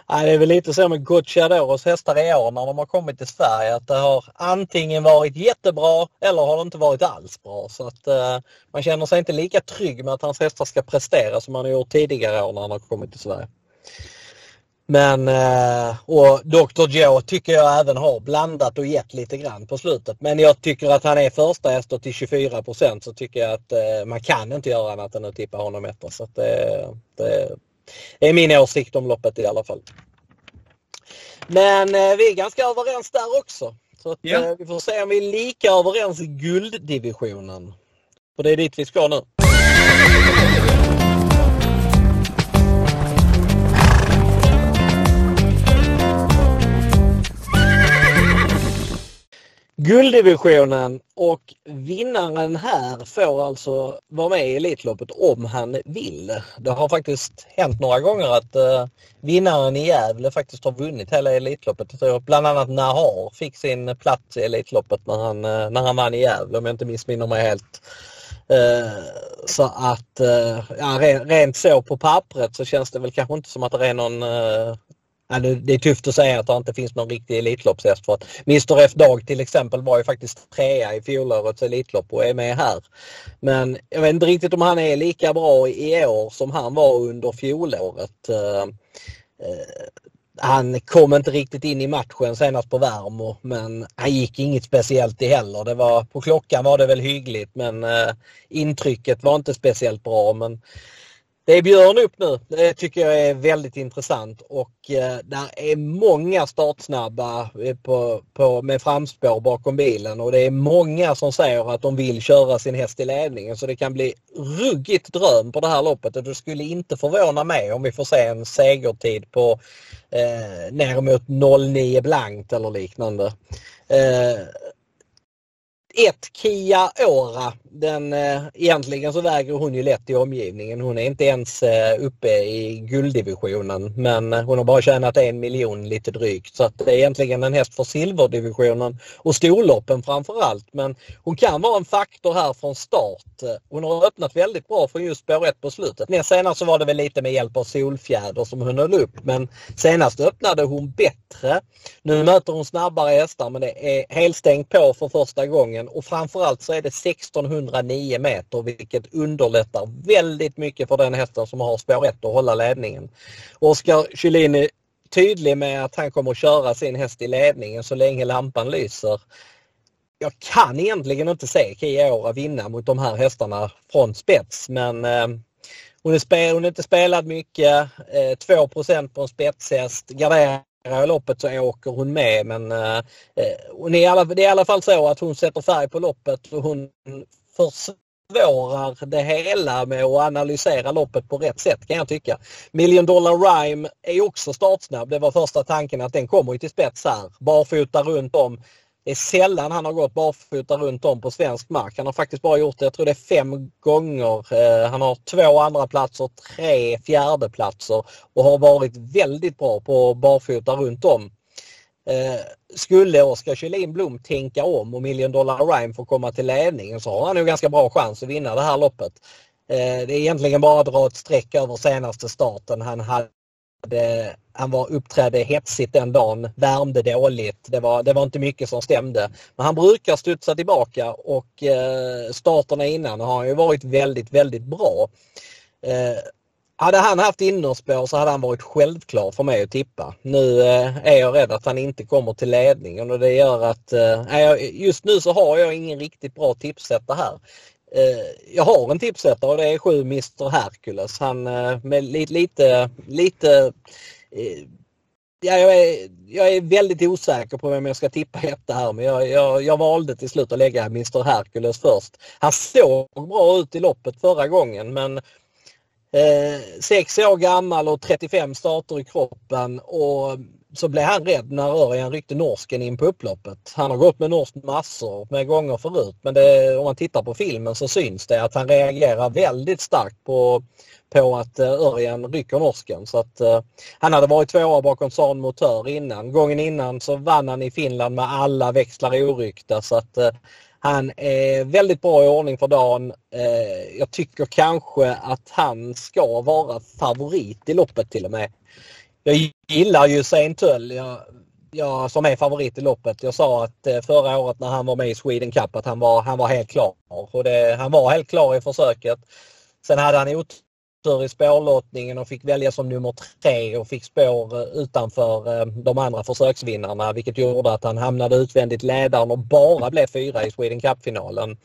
Nej, det är väl lite så med Gocciadoros hästar i år när de har kommit till Sverige att det har antingen varit jättebra eller har det inte varit alls bra. Så att eh, man känner sig inte lika trygg med att hans hästar ska prestera som man har gjort tidigare år när han har kommit till Sverige. Men eh, och Dr. Joe tycker jag även har blandat och gett lite grann på slutet. Men jag tycker att han är första häst till 24% så tycker jag att eh, man kan inte göra annat än att tippa honom etta. Så att eh, det, det är min åsikt om loppet i alla fall. Men eh, vi är ganska överens där också. Så att, eh, vi får se om vi är lika överens i gulddivisionen. För det är dit vi ska nu. Gulddivisionen och vinnaren här får alltså vara med i Elitloppet om han vill. Det har faktiskt hänt några gånger att uh, vinnaren i Gävle faktiskt har vunnit hela Elitloppet. Jag tror bland annat Nahar fick sin plats i Elitloppet när han, uh, när han vann i Gävle om jag inte missminner mig helt. Uh, så att ja, rent så på pappret så känns det väl kanske inte som att det är någon Ja, det är tufft att säga att det inte finns någon riktig Elitloppshäst för att Mr F Dag till exempel var ju faktiskt trea i fjolårets Elitlopp och är med här. Men jag vet inte riktigt om han är lika bra i år som han var under fjolåret. Uh, uh, han kom inte riktigt in i matchen senast på Värmo men han gick inget speciellt i heller. Det var, på klockan var det väl hyggligt men uh, intrycket var inte speciellt bra. Men det är Björn upp nu. Det tycker jag är väldigt intressant och eh, där är många startsnabba eh, på, på, med framspår bakom bilen och det är många som säger att de vill köra sin häst i ledningen så det kan bli ruggigt dröm på det här loppet och det skulle inte förvåna mig om vi får se en segertid på eh, ner mot 09 blankt eller liknande. Eh, 1 Kia Ora. Den, eh, egentligen så väger hon ju lätt i omgivningen. Hon är inte ens eh, uppe i gulddivisionen men eh, hon har bara tjänat en miljon lite drygt. Så att det är egentligen en häst för silverdivisionen och storloppen framförallt. Men hon kan vara en faktor här från start. Hon har öppnat väldigt bra från just spår 1 på slutet. Näst senast så var det väl lite med hjälp av Solfjäder som hon höll upp men senast öppnade hon bättre. Nu möter hon snabbare hästar men det är helstängt på för första gången vägen och framförallt så är det 1609 meter vilket underlättar väldigt mycket för den hästen som har spår 1 att hålla ledningen. Oskar Kylin är tydlig med att han kommer att köra sin häst i ledningen så länge lampan lyser. Jag kan egentligen inte se Kia vinna mot de här hästarna från spets men eh, hon, är spel, hon är inte spelad mycket. Eh, 2 på en spetshäst. Garderar loppet så åker hon med men eh, hon är alla, det är i alla fall så att hon sätter färg på loppet och hon försvårar det hela med att analysera loppet på rätt sätt kan jag tycka. Million Dollar Rhyme är också startsnabb. Det var första tanken att den kommer till spets här. Barfota runt om. Det är sällan han har gått barfota runt om på svensk mark. Han har faktiskt bara gjort det, jag tror det är fem gånger. Eh, han har två andra platser, tre fjärdeplatser och har varit väldigt bra på barfota runt om. Eh, skulle Oskar Kjellin Blom tänka om och Million Dollar Rhyme får komma till ledningen så har han nog ganska bra chans att vinna det här loppet. Eh, det är egentligen bara att dra ett streck över senaste starten. Han hade Eh, han var, uppträdde hetsigt den dagen, värmde dåligt. Det var, det var inte mycket som stämde. Men han brukar studsa tillbaka och eh, starterna innan har han ju varit väldigt, väldigt bra. Eh, hade han haft innerspår så hade han varit självklar för mig att tippa. Nu eh, är jag rädd att han inte kommer till ledningen och det gör att eh, just nu så har jag ingen riktigt bra tipssätta här. Eh, jag har en tipsättare och det är sju Mr Hercules. Han eh, med lite, lite, lite eh, ja, jag, är, jag är väldigt osäker på vem jag ska tippa etta här men jag, jag, jag valde till slut att lägga Mr Hercules först. Han såg bra ut i loppet förra gången men eh, sex år gammal och 35 starter i kroppen och så blev han rädd när Örjan ryckte norsken in på upploppet. Han har gått med norskt massor med gånger förut men det, om man tittar på filmen så syns det att han reagerar väldigt starkt på, på att eh, Örjan rycker norsken. Så att, uh, han hade varit tvåa bakom San Motör innan. Gången innan så vann han i Finland med alla växlar oryckta så att uh, Han är väldigt bra i ordning för dagen. Jag tycker kanske att han ska vara favorit i loppet till och med. Jag gillar ju Saint Tull. Jag, jag, som är favorit i loppet. Jag sa att eh, förra året när han var med i Sweden Cup att han var, han var helt klar. Och det, han var helt klar i försöket. Sen hade han otur i spårlottningen och fick välja som nummer tre och fick spår eh, utanför eh, de andra försöksvinnarna vilket gjorde att han hamnade utvändigt ledaren och bara blev fyra i Sweden Cup-finalen.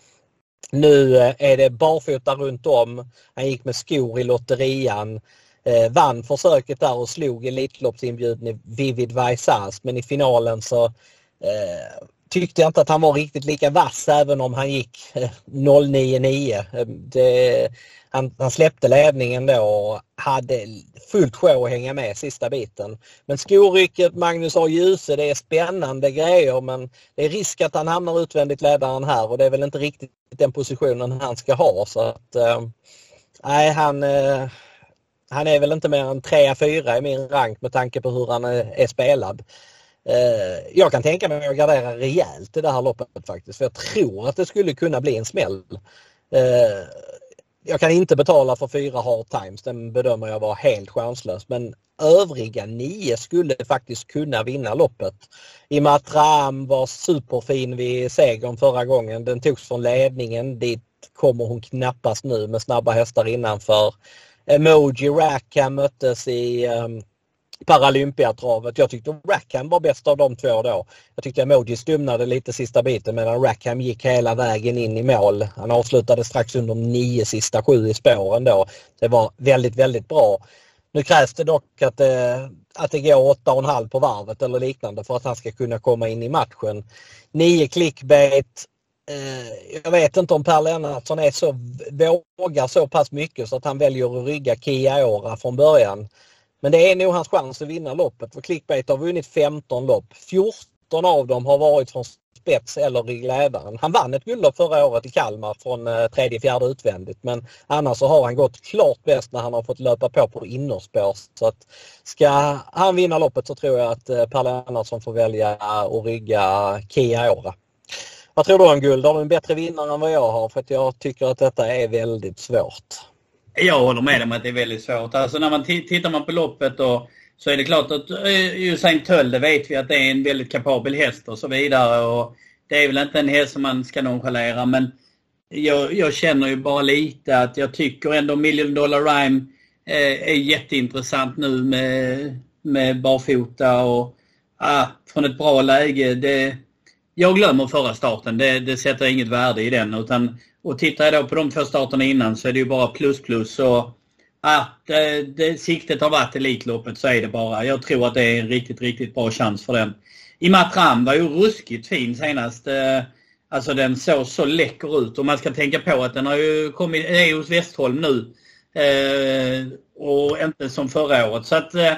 Nu är det barfota runt om. Han gick med skor i lotterian eh, vann försöket där och slog Elitloppsinbjudne Vivid Vaisas men i finalen så eh, tyckte jag inte att han var riktigt lika vass även om han gick eh, 099. Eh, det, han, han, släppte ledningen då och hade fullt sjå att hänga med sista biten. Men skorycket, Magnus A. Djuse, det är spännande grejer men det är risk att han hamnar utvändigt ledaren här och det är väl inte riktigt den positionen han ska ha. Så att, eh, nej, han, eh, han är väl inte mer än 3-4 i min rank med tanke på hur han är, spelad. Eh, jag kan tänka mig att gardera rejält i det här loppet faktiskt. För jag tror att det skulle kunna bli en smäll. Eh, jag kan inte betala för fyra hard times. Den bedömer jag vara helt chanslös. Men övriga nio skulle faktiskt kunna vinna loppet. I och med att Ram var superfin vid segern förra gången. Den togs från ledningen. Dit kommer hon knappast nu med snabba hästar innanför. Emoji Rackham möttes i um, Paralympiatravet. Jag tyckte Rackham var bäst av de två då. Jag tyckte Emoji stumnade lite sista biten medan Rackham gick hela vägen in i mål. Han avslutade strax under nio sista sju i spåren då. Det var väldigt, väldigt bra. Nu krävs det dock att det, att det går 8,5 på varvet eller liknande för att han ska kunna komma in i matchen. Nio clickbait, Eh, jag vet inte om Per Lennartsson är så, vågar så pass mycket så att han väljer att rygga Kiaora från början. Men det är nog hans chans att vinna loppet för Clickbait har vunnit 15 lopp. 14 av dem har varit från spets eller ryggledaren. Han vann ett guldlopp förra året i Kalmar från eh, tredje, fjärde utvändigt men annars så har han gått klart bäst när han har fått löpa på på innerspår. Så att ska han vinna loppet så tror jag att eh, Per Lennartsson får välja att rygga Kiaora. Vad tror du om guld? Har du en bättre vinnare än vad jag har? För att jag tycker att detta är väldigt svårt. Jag håller med om att det är väldigt svårt. Alltså när man tittar man på loppet och så är det klart att eh, Usain Töll, det vet vi att det är en väldigt kapabel häst och så vidare. Och det är väl inte en häst som man ska nonchalera men jag, jag känner ju bara lite att jag tycker ändå Million Dollar Rhyme eh, är jätteintressant nu med, med barfota och ah, från ett bra läge. Det, jag glömmer förra starten. Det, det sätter inget värde i den. Utan, och tittar jag då på de två starterna innan så är det ju bara plus plus. Och, att det, det, siktet har varit Elitloppet så är det bara. Jag tror att det är en riktigt, riktigt bra chans för den. Imatram var ju ruskigt fin senast. Eh, alltså den såg så läcker ut och man ska tänka på att den har ju kommit, är hos Westholm nu. Eh, och inte som förra året. Så att eh,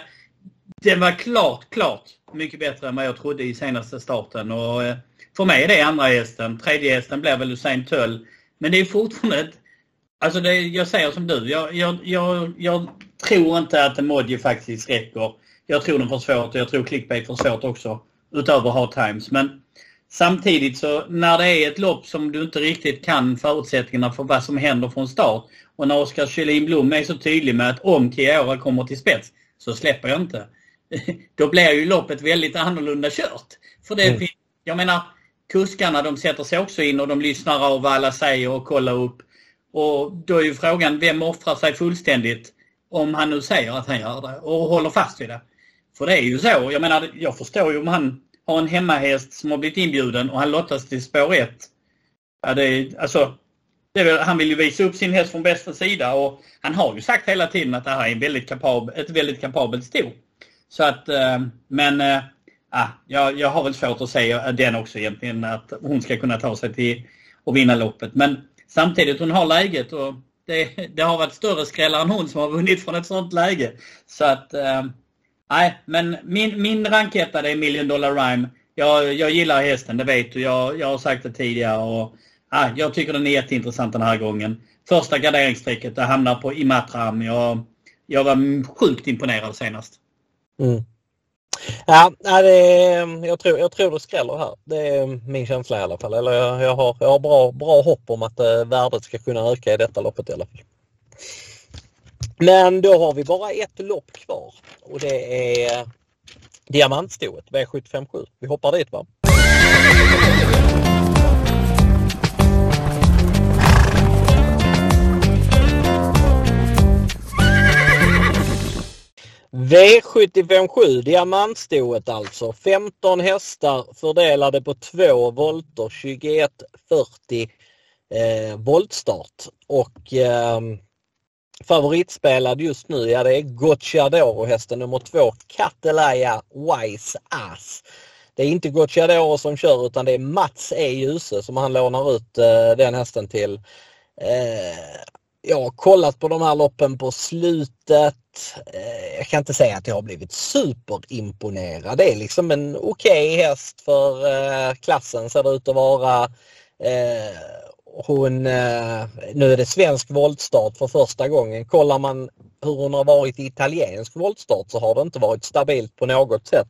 den var klart, klart mycket bättre än vad jag trodde i senaste starten. Och, eh, för mig är det andra hästen. Tredje hästen blir väl Usain Töll. Men det är fortfarande ett, Alltså det, jag säger som du. Jag, jag, jag, jag tror inte att emoji faktiskt räcker. Jag tror den får svårt och jag tror clickbait får svårt också. Utöver hard times. Men samtidigt så när det är ett lopp som du inte riktigt kan förutsättningarna för vad som händer från start. Och när Oskar Kjellin Blom är så tydlig med att om Kiora kommer till spets så släpper jag inte. [laughs] Då blir ju loppet väldigt annorlunda kört. För det, mm. jag menar, kuskarna de sätter sig också in och de lyssnar av vad alla säger och kollar upp. Och då är ju frågan, vem offrar sig fullständigt om han nu säger att han gör det och håller fast vid det? För det är ju så. Jag menar, jag förstår ju om han har en hemmahäst som har blivit inbjuden och han lottas till spår 1. Ja, det är, alltså, det är, han vill ju visa upp sin häst från bästa sida och han har ju sagt hela tiden att det här är en väldigt kapab, ett väldigt kapabelt sto. Så att, eh, men eh, ah, jag, jag har väl svårt att säga den också egentligen att hon ska kunna ta sig till och vinna loppet. Men samtidigt hon har läget och det, det har varit större skrällar än hon som har vunnit från ett sånt läge. Så att, nej, nej, men min, min ranketta det är Million Dollar Rhyme. Jag, jag gillar hästen, det vet du. Jag, jag har sagt det tidigare. Och, ah, jag tycker den är jätteintressant den här gången. Första garderingsstrecket, det hamnar på Imatram. Jag, jag var sjukt imponerad senast. Mm. Ja, det mm, jag, tror, jag tror det skräller här. Det är mm, min känsla i alla fall. Eller jag, jag har, jag har bra, bra hopp om att eh, värdet ska kunna öka i detta loppet i alla fall. Men då har vi bara ett lopp kvar och det är eh, Diamantstoet V757. Vi hoppar dit va? V757 diamantstoet alltså. 15 hästar fördelade på två volter 2140 eh, voltstart. Och eh, favoritspelad just nu, ja det är Gocciadoro hästen nummer två, Catelaya Wise Ass. Det är inte Gocciadoro som kör utan det är Mats E. Djuse som han lånar ut eh, den hästen till. Eh, jag har kollat på de här loppen på slutet. Eh, jag kan inte säga att jag har blivit superimponerad. Det är liksom en okej okay häst för eh, klassen ser det ut att vara. Eh, hon, eh, nu är det svensk voltstart för första gången. Kollar man hur hon har varit i italiensk voltstart så har det inte varit stabilt på något sätt.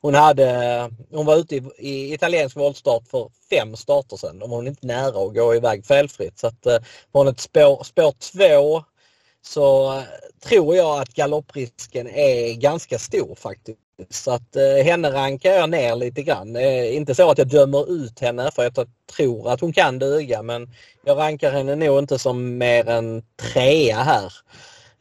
Hon, hade, hon var ute i, i italiensk voltstart för fem starter sedan. Då var inte nära att gå iväg felfritt. Så att, eh, var hon ett spår, spår två så eh, tror jag att galopprisken är ganska stor faktiskt. Så att eh, henne rankar jag ner lite grann. Eh, inte så att jag dömer ut henne för jag tror att hon kan duga men jag rankar henne nog inte som mer än trea här.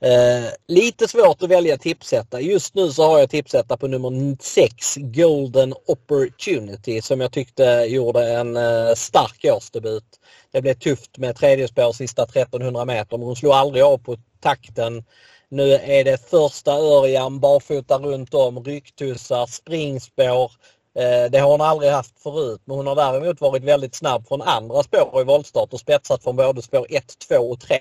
Eh, lite svårt att välja tipsetta. Just nu så har jag tipsetta på nummer 6 Golden Opportunity som jag tyckte gjorde en eh, stark årsdebut. Det blev tufft med tredje spår sista 1300 meter men hon slog aldrig av på takten. Nu är det första Örjan, barfota runt om, rycktussar, springspår. Eh, det har hon aldrig haft förut men hon har däremot varit väldigt snabb från andra spår i voltstart och spetsat från både spår 1, 2 och 3.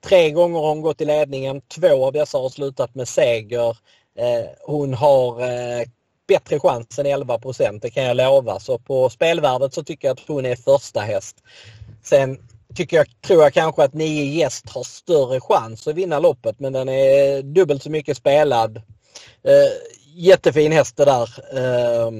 Tre gånger har hon gått i ledningen. Två av dessa har slutat med seger. Eh, hon har eh, bättre chans än 11% det kan jag lova. Så på spelvärdet så tycker jag att hon är första häst. Sen tycker jag, tror jag kanske att nio gäst har större chans att vinna loppet men den är dubbelt så mycket spelad. Eh, jättefin häst det där. Eh,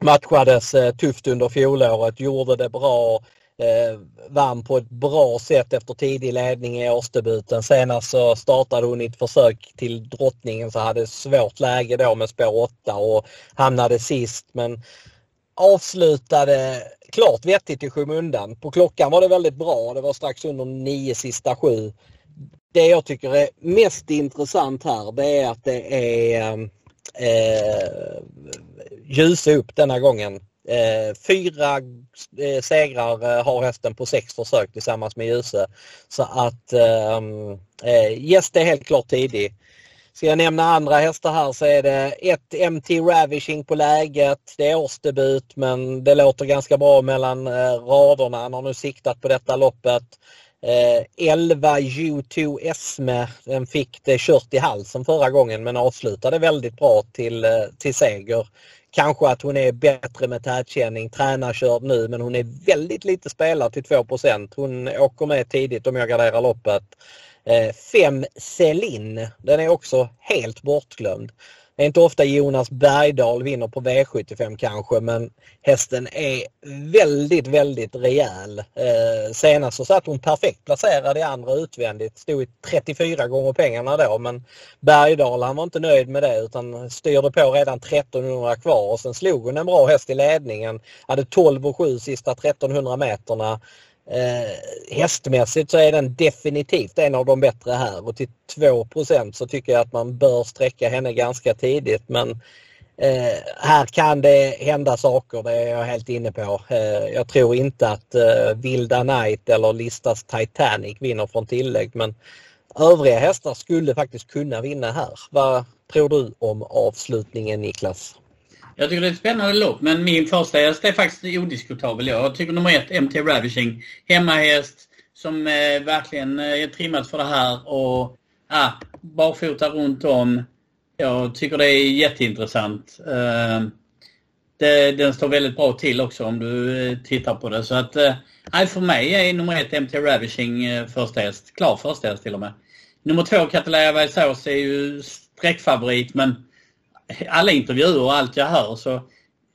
matchades eh, tufft under fjolåret, gjorde det bra. Eh, vann på ett bra sätt efter tidig ledning i årsdebuten. Senast så startade hon i ett försök till drottningen så hade svårt läge då med spår 8 och hamnade sist men avslutade klart vettigt i skymundan. På klockan var det väldigt bra. Det var strax under nio sista sju. Det jag tycker är mest intressant här det är att det är ehm, eh, ljus upp denna gången. Eh, fyra eh, segrar eh, har hästen på sex försök tillsammans med Ljuse. Så att ehm, eh, Gäst är helt klart tidig. Ska jag nämna andra hästar här så är det ett MT Ravishing på läget. Det är årsdebut men det låter ganska bra mellan eh, raderna. Han har nu siktat på detta loppet. Eh, 11 U2 Esme, den fick det kört i halsen förra gången men avslutade väldigt bra till, eh, till seger. Kanske att hon är bättre med tätkänning, tränarkörd nu men hon är väldigt lite spelad till 2% Hon åker med tidigt om jag garderar loppet. 5 eh, Selin, den är också helt bortglömd. Det är inte ofta Jonas Bergdahl vinner på V75 kanske men hästen är väldigt, väldigt rejäl. Eh, senast så satt hon perfekt placerad i andra utvändigt. Stod i 34 gånger pengarna då men Bergdahl han var inte nöjd med det utan styrde på redan 1300 kvar och sen slog hon en bra häst i ledningen. Hade 12 och 7 sista 1300 meterna. Eh, hästmässigt så är den definitivt en av de bättre här och till 2% så tycker jag att man bör sträcka henne ganska tidigt men eh, här kan det hända saker, det är jag helt inne på. Eh, jag tror inte att eh, Vilda Knight eller Listas Titanic vinner från tillägg men övriga hästar skulle faktiskt kunna vinna här. Vad tror du om avslutningen Niklas? Jag tycker det är ett spännande lopp, men min första häst är faktiskt odiskutabel. Jag tycker nummer ett, MT Ravishing, hemmahäst som eh, verkligen eh, är trimmad för det här och ah, barfota runt om. Jag tycker det är jätteintressant. Eh, det, den står väldigt bra till också om du eh, tittar på det. Så att, eh, för mig är nummer ett MT Ravishing eh, första häst. Klar första häst till och med. Nummer två, Catalaya Vaisås, är ju sträckfavorit men alla intervjuer och allt jag hör så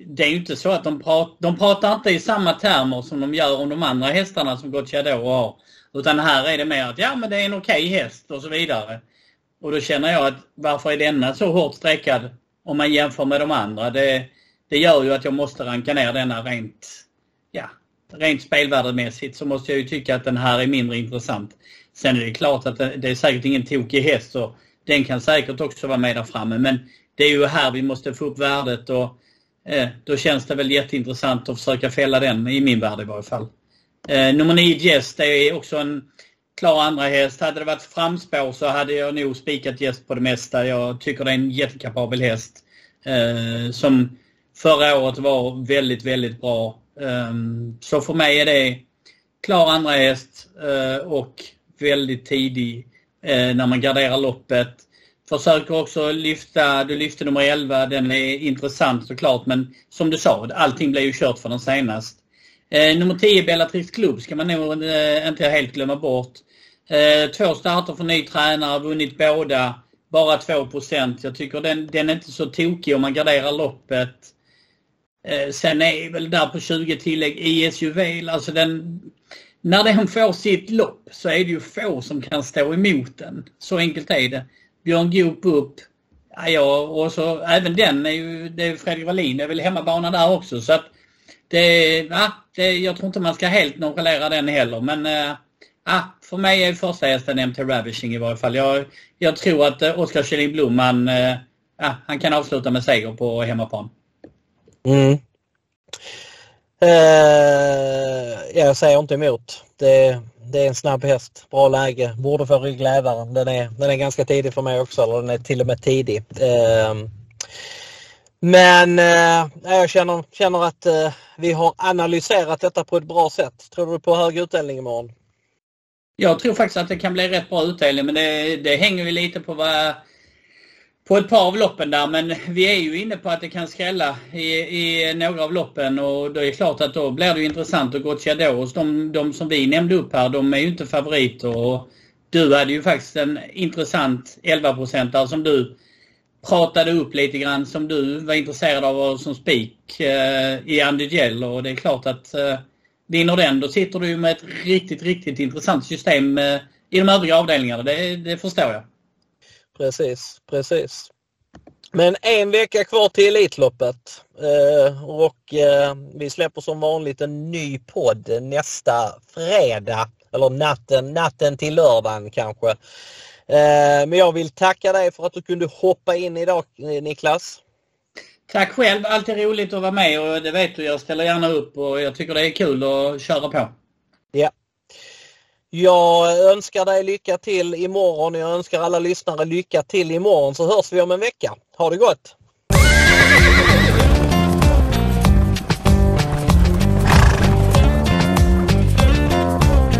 det är ju inte så att de, prat, de pratar inte i samma termer som de gör om de andra hästarna som Gocciador har. Utan här är det mer att ja men det är en okej okay häst och så vidare. Och då känner jag att varför är denna så hårt sträckad om man jämför med de andra? Det, det gör ju att jag måste ranka ner denna rent, ja, rent spelvärdemässigt så måste jag ju tycka att den här är mindre intressant. Sen är det klart att det, det är säkert ingen tokig häst och den kan säkert också vara med där framme men det är ju här vi måste få upp värdet och eh, då känns det väl jätteintressant att försöka fälla den i min värld i varje fall. Eh, nummer 9 Jest är också en klar andra häst. Hade det varit framspår så hade jag nog spikat Jest på det mesta. Jag tycker det är en jättekapabel häst. Eh, som förra året var väldigt, väldigt bra. Eh, så för mig är det klar andra häst eh, och väldigt tidig eh, när man garderar loppet. Försöker också lyfta, du lyfte nummer 11, den är intressant såklart men som du sa, allting blev ju kört för den senast. Eh, nummer 10 Bellatrix Club ska man nog eh, inte helt glömma bort. Eh, två starter för ny tränare, vunnit båda. Bara 2% Jag tycker den, den är inte så tokig om man garderar loppet. Eh, sen är väl där på 20 tillägg IS Juvel, alltså den... När den får sitt lopp så är det ju få som kan stå emot den. Så enkelt är det. Björn Goop upp. Ja, ja, och så även den är ju, det är Fredrik Wallin, det är väl hemmabana där också. Så att det, ja, det, jag tror inte man ska helt nonchalera den heller. Men eh, ja, för mig är första hästen MT Ravishing i varje fall. Jag, jag tror att eh, Oskar Kjellin Blom, han, eh, han kan avsluta med seger på hemmaplan. Mm. Uh, jag säger inte emot. Det, det är en snabb häst. Bra läge. Borde få rygglävaren. Den är, den är ganska tidig för mig också. Eller den är till och med tidig. Ehm, men eh, jag känner, känner att eh, vi har analyserat detta på ett bra sätt. Tror du på hög utdelning imorgon? Jag tror faktiskt att det kan bli rätt bra utdelning men det, det hänger ju lite på vad på ett par av loppen där men vi är ju inne på att det kan skrälla i, i några av loppen och det är klart att då blir det intressant att gå till De, de som vi nämnde upp här de är ju inte favoriter och du hade ju faktiskt en intressant 11-procentare som du pratade upp lite grann som du var intresserad av som spik eh, i Andy Gell och det är klart att eh, vinner den då sitter du med ett riktigt, riktigt intressant system eh, i de övriga avdelningarna. Det, det förstår jag. Precis, precis. Men en vecka kvar till Elitloppet eh, och eh, vi släpper som vanligt en ny podd nästa fredag. Eller natten, natten till lördagen kanske. Eh, men jag vill tacka dig för att du kunde hoppa in idag eh, Niklas. Tack själv, alltid roligt att vara med och det vet du, jag ställer gärna upp och jag tycker det är kul att köra på. Jag önskar dig lycka till imorgon. Jag önskar alla lyssnare lycka till imorgon så hörs vi om en vecka. Ha det gott!